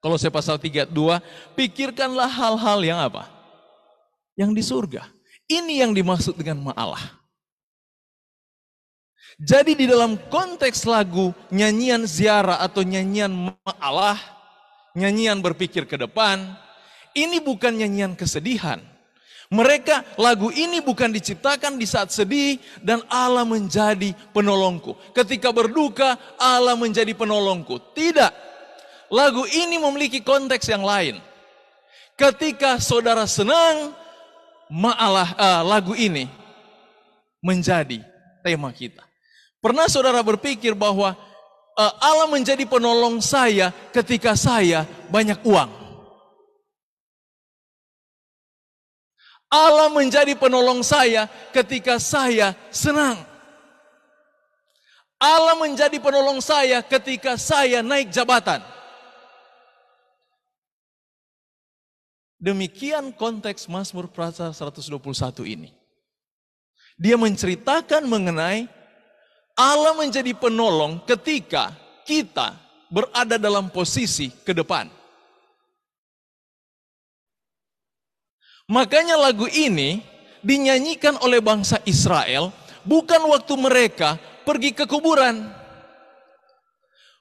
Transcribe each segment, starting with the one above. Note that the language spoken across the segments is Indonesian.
Kalau saya pasal 32, pikirkanlah hal-hal yang apa? Yang di surga. Ini yang dimaksud dengan ma'alah. Jadi di dalam konteks lagu nyanyian ziarah atau nyanyian ma'alah, nyanyian berpikir ke depan, ini bukan nyanyian kesedihan. Mereka lagu ini bukan diciptakan di saat sedih dan Allah menjadi penolongku. Ketika berduka Allah menjadi penolongku. Tidak. Lagu ini memiliki konteks yang lain. Ketika saudara senang, maalah uh, lagu ini menjadi tema kita. Pernah saudara berpikir bahwa uh, Allah menjadi penolong saya ketika saya banyak uang? Allah menjadi penolong saya ketika saya senang. Allah menjadi penolong saya ketika saya naik jabatan. Demikian konteks Mazmur Prasa 121 ini. Dia menceritakan mengenai Allah menjadi penolong ketika kita berada dalam posisi ke depan. Makanya lagu ini dinyanyikan oleh bangsa Israel bukan waktu mereka pergi ke kuburan.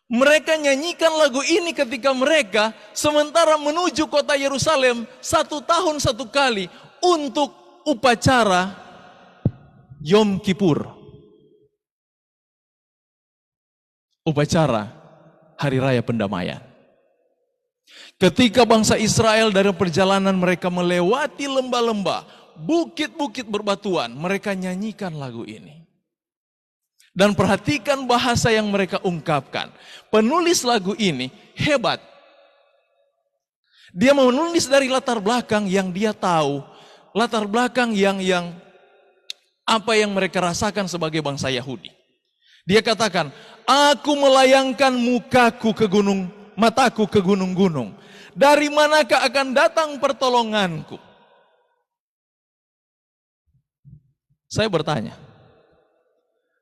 Mereka nyanyikan lagu ini ketika mereka sementara menuju kota Yerusalem satu tahun satu kali untuk upacara Yom Kippur. Upacara Hari Raya Pendamaian. Ketika bangsa Israel dari perjalanan mereka melewati lembah-lembah, bukit-bukit berbatuan, mereka nyanyikan lagu ini. Dan perhatikan bahasa yang mereka ungkapkan. Penulis lagu ini hebat. Dia menulis dari latar belakang yang dia tahu, latar belakang yang yang apa yang mereka rasakan sebagai bangsa Yahudi. Dia katakan, "Aku melayangkan mukaku ke gunung, mataku ke gunung-gunung. Dari manakah akan datang pertolonganku?" Saya bertanya,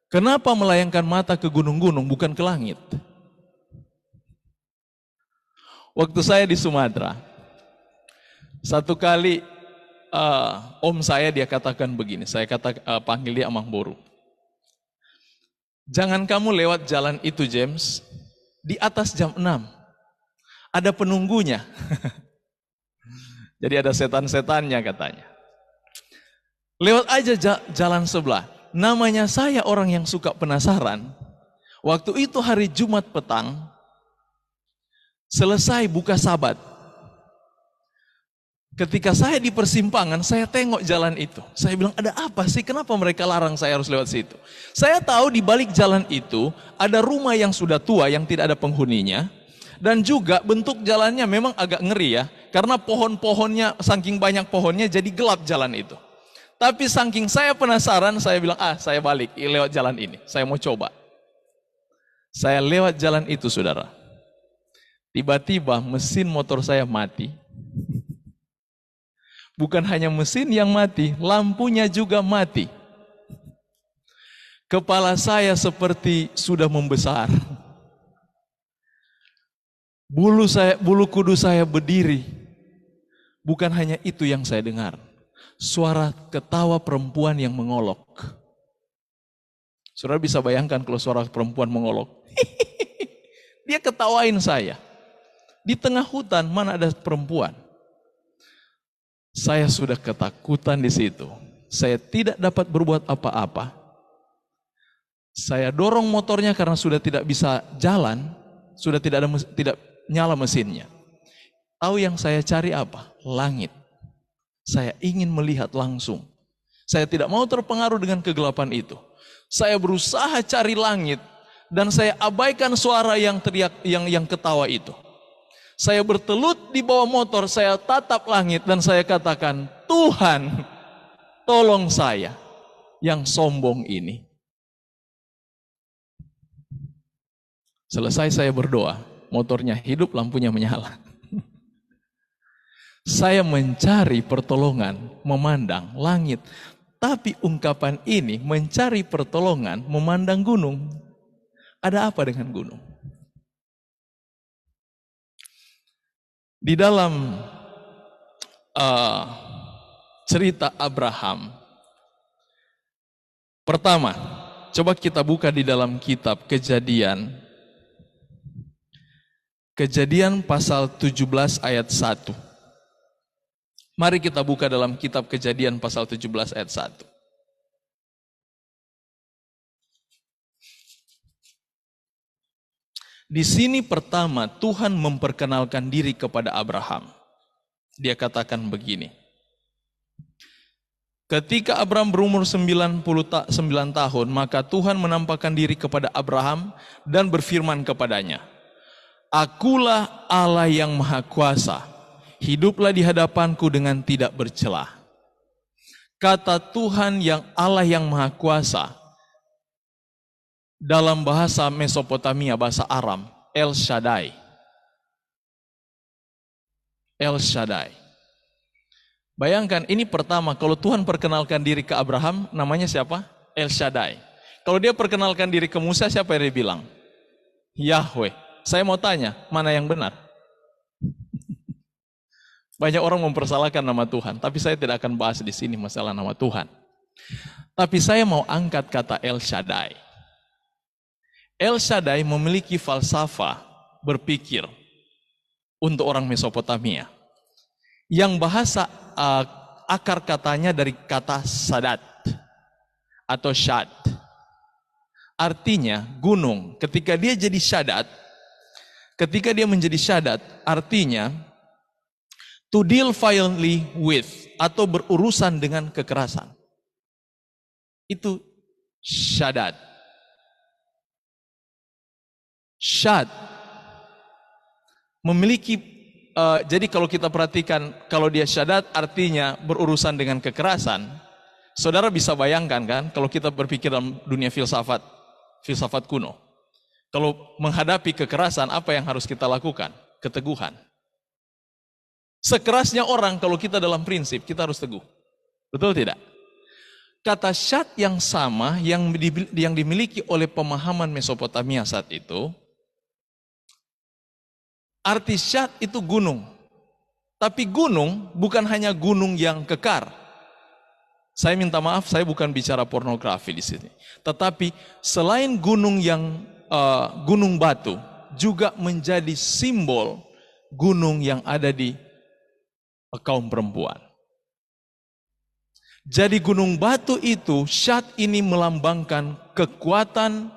Kenapa melayangkan mata ke gunung-gunung bukan ke langit? Waktu saya di Sumatera, satu kali uh, om saya dia katakan begini, saya kata uh, panggil dia Amang Boru. Jangan kamu lewat jalan itu James, di atas jam 6. Ada penunggunya. Jadi ada setan-setannya katanya. Lewat aja jalan sebelah namanya saya orang yang suka penasaran. Waktu itu hari Jumat petang, selesai buka sabat. Ketika saya di persimpangan, saya tengok jalan itu. Saya bilang, ada apa sih? Kenapa mereka larang saya harus lewat situ? Saya tahu di balik jalan itu ada rumah yang sudah tua yang tidak ada penghuninya. Dan juga bentuk jalannya memang agak ngeri ya. Karena pohon-pohonnya, saking banyak pohonnya jadi gelap jalan itu. Tapi saking saya penasaran, saya bilang, ah saya balik lewat jalan ini. Saya mau coba. Saya lewat jalan itu saudara. Tiba-tiba mesin motor saya mati. Bukan hanya mesin yang mati, lampunya juga mati. Kepala saya seperti sudah membesar. Bulu saya, bulu kudu saya berdiri. Bukan hanya itu yang saya dengar suara ketawa perempuan yang mengolok. Saudara bisa bayangkan kalau suara perempuan mengolok. Dia ketawain saya. Di tengah hutan mana ada perempuan? Saya sudah ketakutan di situ. Saya tidak dapat berbuat apa-apa. Saya dorong motornya karena sudah tidak bisa jalan, sudah tidak ada tidak nyala mesinnya. Tahu yang saya cari apa? Langit. Saya ingin melihat langsung. Saya tidak mau terpengaruh dengan kegelapan itu. Saya berusaha cari langit dan saya abaikan suara yang teriak yang yang ketawa itu. Saya bertelut di bawah motor, saya tatap langit dan saya katakan, "Tuhan, tolong saya yang sombong ini." Selesai saya berdoa, motornya hidup, lampunya menyala. Saya mencari pertolongan, memandang langit. Tapi ungkapan ini mencari pertolongan, memandang gunung. Ada apa dengan gunung? Di dalam uh, cerita Abraham, pertama, coba kita buka di dalam kitab Kejadian. Kejadian pasal 17 ayat 1. Mari kita buka dalam kitab Kejadian pasal 17 ayat 1. Di sini pertama Tuhan memperkenalkan diri kepada Abraham. Dia katakan begini. Ketika Abraham berumur 99 tahun, maka Tuhan menampakkan diri kepada Abraham dan berfirman kepadanya, Akulah Allah yang maha kuasa, hiduplah di hadapanku dengan tidak bercelah. Kata Tuhan yang Allah yang maha kuasa, dalam bahasa Mesopotamia, bahasa Aram, El Shaddai. El Shaddai. Bayangkan ini pertama, kalau Tuhan perkenalkan diri ke Abraham, namanya siapa? El Shaddai. Kalau dia perkenalkan diri ke Musa, siapa yang dia bilang? Yahweh. Saya mau tanya, mana yang benar? Banyak orang mempersalahkan nama Tuhan, tapi saya tidak akan bahas di sini masalah nama Tuhan. Tapi saya mau angkat kata El Shaddai. El Shaddai memiliki falsafah berpikir untuk orang Mesopotamia. Yang bahasa uh, akar katanya dari kata sadat atau shad. Artinya gunung. Ketika dia jadi syadat, ketika dia menjadi syadat, artinya to deal violently with atau berurusan dengan kekerasan. Itu syadat. Syad memiliki uh, jadi kalau kita perhatikan kalau dia syadat artinya berurusan dengan kekerasan. Saudara bisa bayangkan kan kalau kita berpikir dalam dunia filsafat, filsafat kuno. Kalau menghadapi kekerasan apa yang harus kita lakukan? Keteguhan. Sekerasnya orang kalau kita dalam prinsip kita harus teguh. Betul tidak? Kata syad yang sama yang dimiliki oleh pemahaman Mesopotamia saat itu Arti syad itu gunung. Tapi gunung bukan hanya gunung yang kekar. Saya minta maaf, saya bukan bicara pornografi di sini. Tetapi selain gunung yang uh, gunung batu juga menjadi simbol gunung yang ada di kaum perempuan. Jadi gunung batu itu syad ini melambangkan kekuatan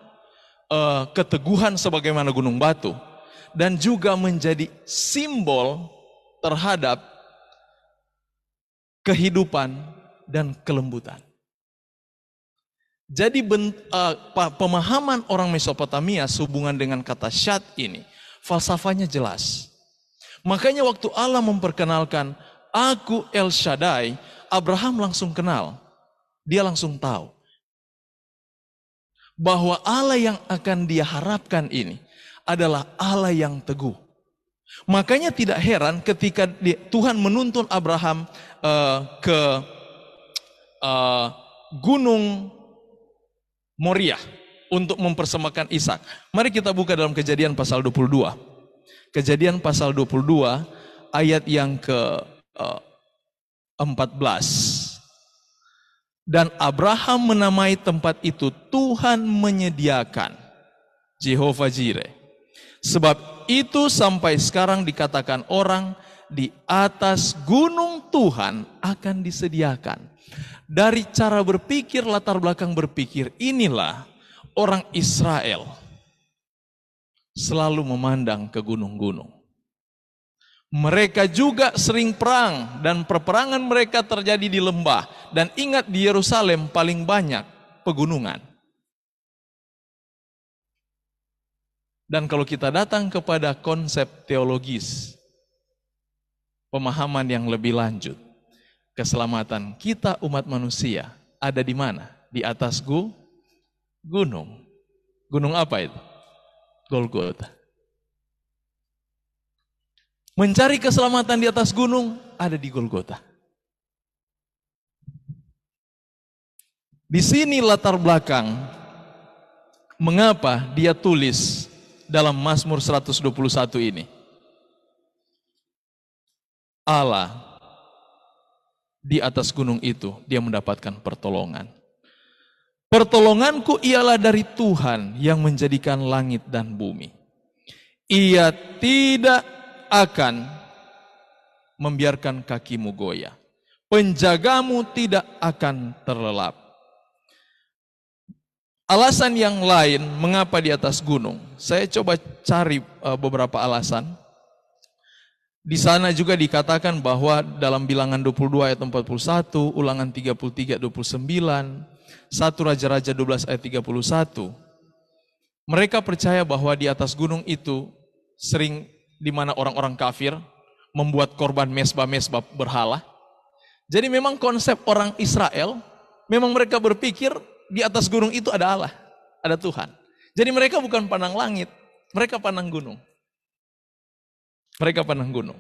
uh, keteguhan sebagaimana gunung batu dan juga menjadi simbol terhadap kehidupan dan kelembutan. Jadi uh, pemahaman orang Mesopotamia sehubungan dengan kata syad ini, falsafahnya jelas. Makanya waktu Allah memperkenalkan aku El Shaddai, Abraham langsung kenal. Dia langsung tahu bahwa Allah yang akan dia harapkan ini adalah Allah yang teguh. Makanya tidak heran ketika Tuhan menuntun Abraham uh, ke uh, Gunung Moria untuk mempersembahkan Ishak. Mari kita buka dalam Kejadian pasal 22. Kejadian pasal 22 ayat yang ke uh, 14. Dan Abraham menamai tempat itu Tuhan menyediakan. Jehovah Jireh Sebab itu sampai sekarang dikatakan orang di atas gunung Tuhan akan disediakan. Dari cara berpikir, latar belakang berpikir, inilah orang Israel selalu memandang ke gunung-gunung. Mereka juga sering perang dan perperangan mereka terjadi di lembah. Dan ingat di Yerusalem paling banyak pegunungan. Dan kalau kita datang kepada konsep teologis, pemahaman yang lebih lanjut, keselamatan kita umat manusia ada di mana? Di atas gu, gunung. Gunung apa itu? Golgota. Mencari keselamatan di atas gunung ada di Golgota. Di sini latar belakang mengapa dia tulis dalam Mazmur 121 ini. Allah di atas gunung itu dia mendapatkan pertolongan. Pertolonganku ialah dari Tuhan yang menjadikan langit dan bumi. Ia tidak akan membiarkan kakimu goyah. Penjagamu tidak akan terlelap. Alasan yang lain mengapa di atas gunung. Saya coba cari uh, beberapa alasan. Di sana juga dikatakan bahwa dalam bilangan 22 ayat 41, ulangan 33 29, 1 Raja-Raja 12 ayat 31, mereka percaya bahwa di atas gunung itu sering di mana orang-orang kafir membuat korban mesbah-mesbah berhala. Jadi memang konsep orang Israel, memang mereka berpikir di atas gunung itu ada Allah, ada Tuhan. Jadi mereka bukan pandang langit, mereka pandang gunung. Mereka pandang gunung.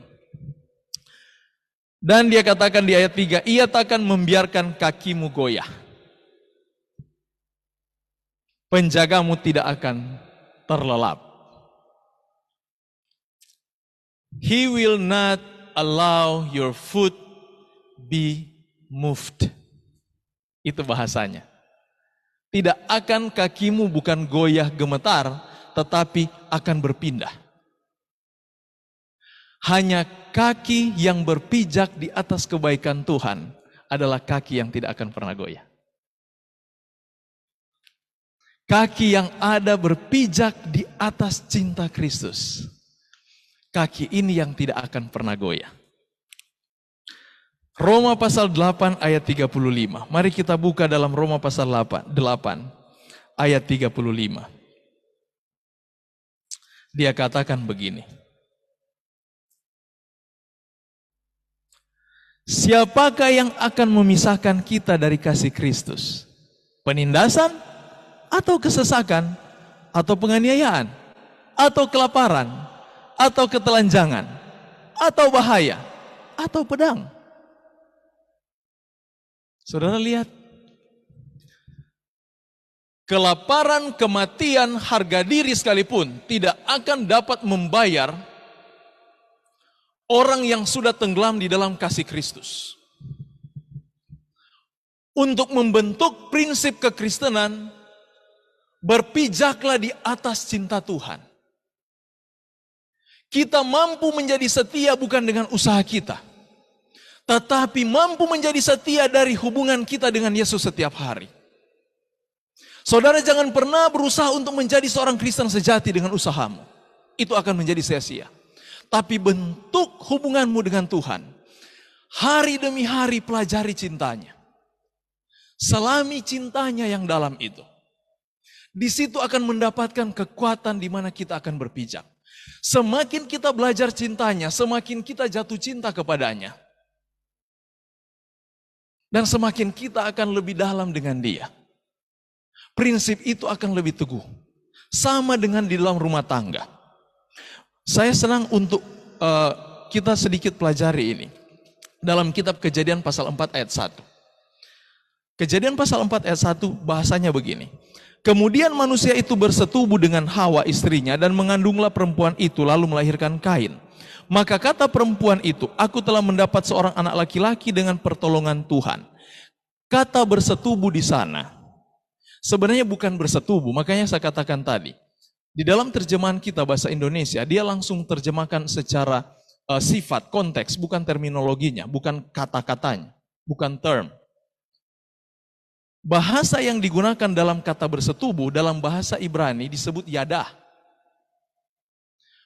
Dan dia katakan di ayat 3, ia takkan membiarkan kakimu goyah. Penjagamu tidak akan terlelap. He will not allow your foot be moved. Itu bahasanya. Tidak akan kakimu bukan goyah gemetar, tetapi akan berpindah. Hanya kaki yang berpijak di atas kebaikan Tuhan adalah kaki yang tidak akan pernah goyah. Kaki yang ada berpijak di atas cinta Kristus. Kaki ini yang tidak akan pernah goyah. Roma pasal 8 ayat 35. Mari kita buka dalam Roma pasal 8, 8 ayat 35. Dia katakan begini. Siapakah yang akan memisahkan kita dari kasih Kristus? Penindasan atau kesesakan atau penganiayaan atau kelaparan atau ketelanjangan atau bahaya atau pedang? Saudara lihat kelaparan, kematian, harga diri sekalipun tidak akan dapat membayar orang yang sudah tenggelam di dalam kasih Kristus. Untuk membentuk prinsip kekristenan, berpijaklah di atas cinta Tuhan. Kita mampu menjadi setia bukan dengan usaha kita, tetapi mampu menjadi setia dari hubungan kita dengan Yesus setiap hari. Saudara jangan pernah berusaha untuk menjadi seorang Kristen sejati dengan usahamu. Itu akan menjadi sia-sia tapi bentuk hubunganmu dengan Tuhan. Hari demi hari pelajari cintanya. Selami cintanya yang dalam itu. Di situ akan mendapatkan kekuatan di mana kita akan berpijak. Semakin kita belajar cintanya, semakin kita jatuh cinta kepadanya. Dan semakin kita akan lebih dalam dengan dia. Prinsip itu akan lebih teguh. Sama dengan di dalam rumah tangga. Saya senang untuk uh, kita sedikit pelajari ini. Dalam kitab kejadian pasal 4 ayat 1. Kejadian pasal 4 ayat 1 bahasanya begini. Kemudian manusia itu bersetubuh dengan Hawa istrinya dan mengandunglah perempuan itu lalu melahirkan Kain. Maka kata perempuan itu, aku telah mendapat seorang anak laki-laki dengan pertolongan Tuhan. Kata bersetubuh di sana, sebenarnya bukan bersetubuh, makanya saya katakan tadi. Di dalam terjemahan kita bahasa Indonesia, dia langsung terjemahkan secara uh, sifat, konteks, bukan terminologinya, bukan kata-katanya, bukan term. Bahasa yang digunakan dalam kata bersetubuh dalam bahasa Ibrani disebut yadah.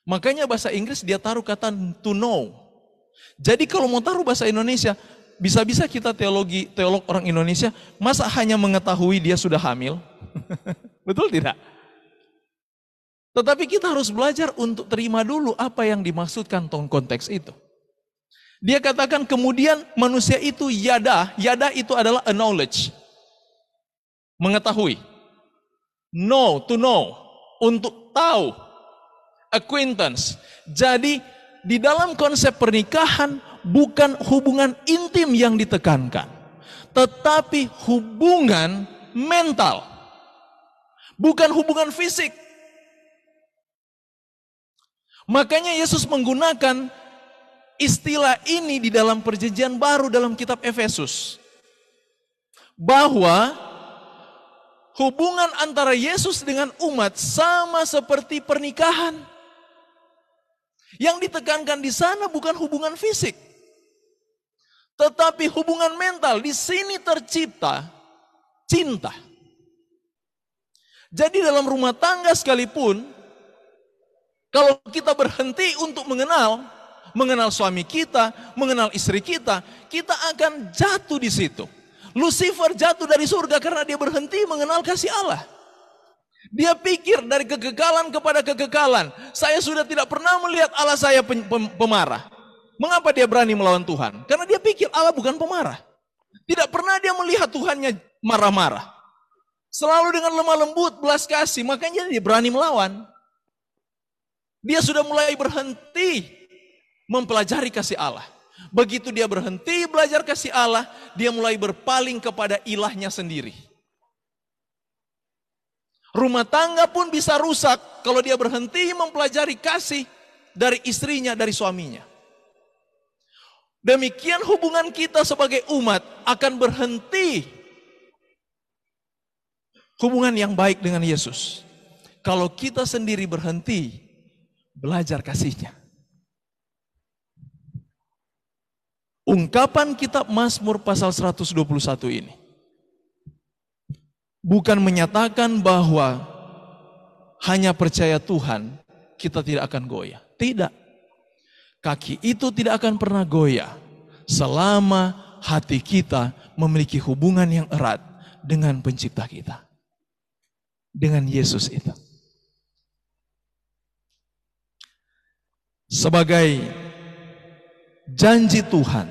Makanya bahasa Inggris dia taruh kata to know. Jadi kalau mau taruh bahasa Indonesia, bisa-bisa kita teologi teolog orang Indonesia, masa hanya mengetahui dia sudah hamil? Betul tidak? Tetapi kita harus belajar untuk terima dulu apa yang dimaksudkan tong konteks itu. Dia katakan kemudian manusia itu yada, yada itu adalah a knowledge. Mengetahui. Know, to know. Untuk tahu. Acquaintance. Jadi di dalam konsep pernikahan bukan hubungan intim yang ditekankan. Tetapi hubungan mental. Bukan hubungan fisik. Makanya Yesus menggunakan istilah ini di dalam perjanjian baru dalam kitab Efesus. Bahwa hubungan antara Yesus dengan umat sama seperti pernikahan. Yang ditekankan di sana bukan hubungan fisik. Tetapi hubungan mental di sini tercipta cinta. Jadi dalam rumah tangga sekalipun kalau kita berhenti untuk mengenal mengenal suami kita, mengenal istri kita, kita akan jatuh di situ. Lucifer jatuh dari surga karena dia berhenti mengenal kasih Allah. Dia pikir dari kegagalan kepada kegagalan. Saya sudah tidak pernah melihat Allah saya pemarah. Mengapa dia berani melawan Tuhan? Karena dia pikir Allah bukan pemarah. Tidak pernah dia melihat Tuhannya marah-marah. Selalu dengan lemah lembut, belas kasih, makanya dia berani melawan. Dia sudah mulai berhenti mempelajari kasih Allah. Begitu dia berhenti belajar kasih Allah, dia mulai berpaling kepada ilahnya sendiri. Rumah tangga pun bisa rusak kalau dia berhenti mempelajari kasih dari istrinya, dari suaminya. Demikian hubungan kita sebagai umat akan berhenti hubungan yang baik dengan Yesus. Kalau kita sendiri berhenti belajar kasihnya. Ungkapan kitab Mazmur pasal 121 ini bukan menyatakan bahwa hanya percaya Tuhan kita tidak akan goyah. Tidak. Kaki itu tidak akan pernah goyah selama hati kita memiliki hubungan yang erat dengan pencipta kita. Dengan Yesus itu. Sebagai janji Tuhan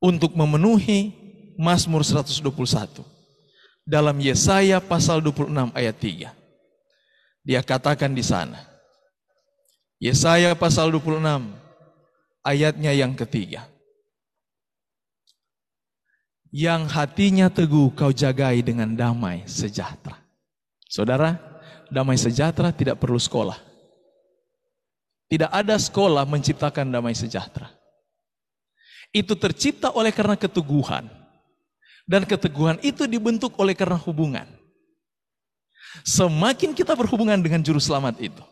untuk memenuhi Mazmur 121 dalam Yesaya pasal 26 ayat 3. Dia katakan di sana. Yesaya pasal 26 ayatnya yang ketiga. Yang hatinya teguh kau jagai dengan damai sejahtera. Saudara, damai sejahtera tidak perlu sekolah. Tidak ada sekolah menciptakan damai sejahtera. Itu tercipta oleh karena keteguhan dan keteguhan itu dibentuk oleh karena hubungan. Semakin kita berhubungan dengan juru selamat itu,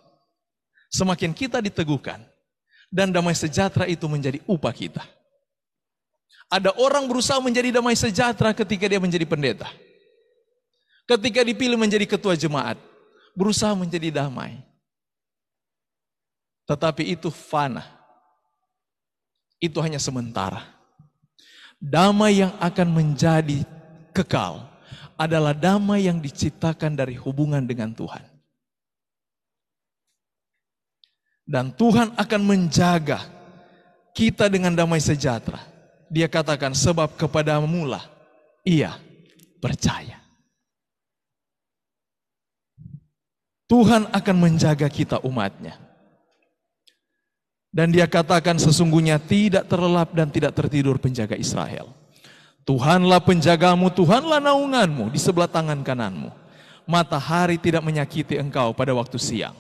semakin kita diteguhkan. Dan damai sejahtera itu menjadi upah kita. Ada orang berusaha menjadi damai sejahtera ketika dia menjadi pendeta. Ketika dipilih menjadi ketua jemaat, berusaha menjadi damai. Tetapi itu fana. Itu hanya sementara. Damai yang akan menjadi kekal adalah damai yang diciptakan dari hubungan dengan Tuhan. Dan Tuhan akan menjaga kita dengan damai sejahtera. Dia katakan sebab kepadamu lah ia percaya. Tuhan akan menjaga kita umatnya. Dan dia katakan sesungguhnya tidak terlelap dan tidak tertidur penjaga Israel. Tuhanlah penjagamu, Tuhanlah naunganmu di sebelah tangan kananmu. Matahari tidak menyakiti engkau pada waktu siang,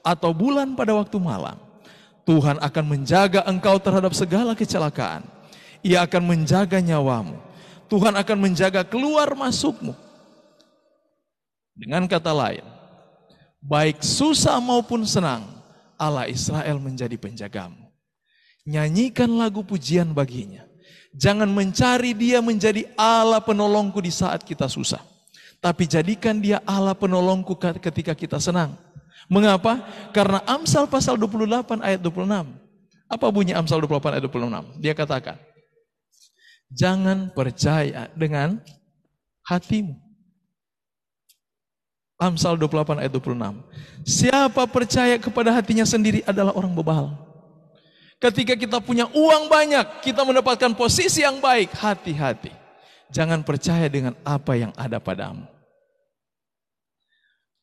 atau bulan pada waktu malam. Tuhan akan menjaga engkau terhadap segala kecelakaan. Ia akan menjaga nyawamu. Tuhan akan menjaga keluar masukmu. Dengan kata lain, baik susah maupun senang, Allah Israel menjadi penjagamu. Nyanyikan lagu pujian baginya. Jangan mencari dia menjadi Allah penolongku di saat kita susah. Tapi jadikan dia Allah penolongku ketika kita senang. Mengapa? Karena Amsal pasal 28 ayat 26. Apa bunyi Amsal 28 ayat 26? Dia katakan, Jangan percaya dengan hatimu. Amsal 28 ayat 26. Siapa percaya kepada hatinya sendiri adalah orang bebal. Ketika kita punya uang banyak, kita mendapatkan posisi yang baik, hati-hati. Jangan percaya dengan apa yang ada padamu.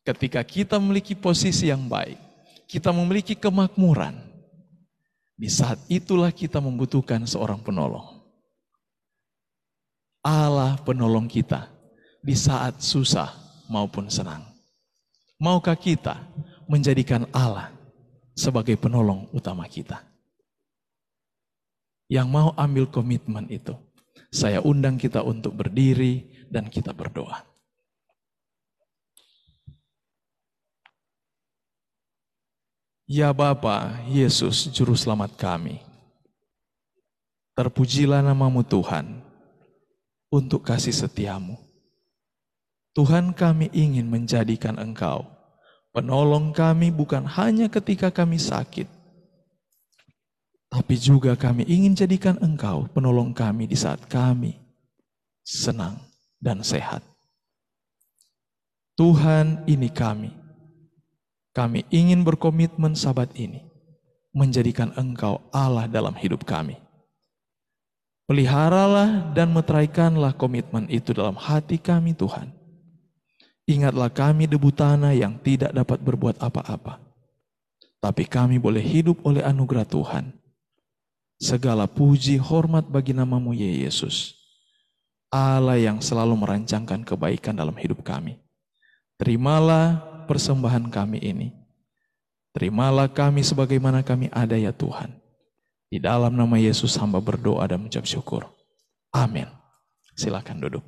Ketika kita memiliki posisi yang baik, kita memiliki kemakmuran. Di saat itulah kita membutuhkan seorang penolong. Allah penolong kita di saat susah maupun senang. Maukah kita menjadikan Allah sebagai penolong utama kita? yang mau ambil komitmen itu. Saya undang kita untuk berdiri dan kita berdoa. Ya Bapa, Yesus Juru Selamat kami. Terpujilah namamu Tuhan untuk kasih setiamu. Tuhan kami ingin menjadikan Engkau penolong kami bukan hanya ketika kami sakit, tapi juga kami ingin jadikan Engkau penolong kami di saat kami senang dan sehat. Tuhan ini kami. Kami ingin berkomitmen sabat ini menjadikan Engkau Allah dalam hidup kami. Peliharalah dan meteraikanlah komitmen itu dalam hati kami Tuhan Ingatlah kami debu tanah yang tidak dapat berbuat apa-apa. Tapi kami boleh hidup oleh anugerah Tuhan. Segala puji hormat bagi namamu ya Yesus. Allah yang selalu merancangkan kebaikan dalam hidup kami. Terimalah persembahan kami ini. Terimalah kami sebagaimana kami ada ya Tuhan. Di dalam nama Yesus hamba berdoa dan mengucap syukur. Amin. Silakan duduk.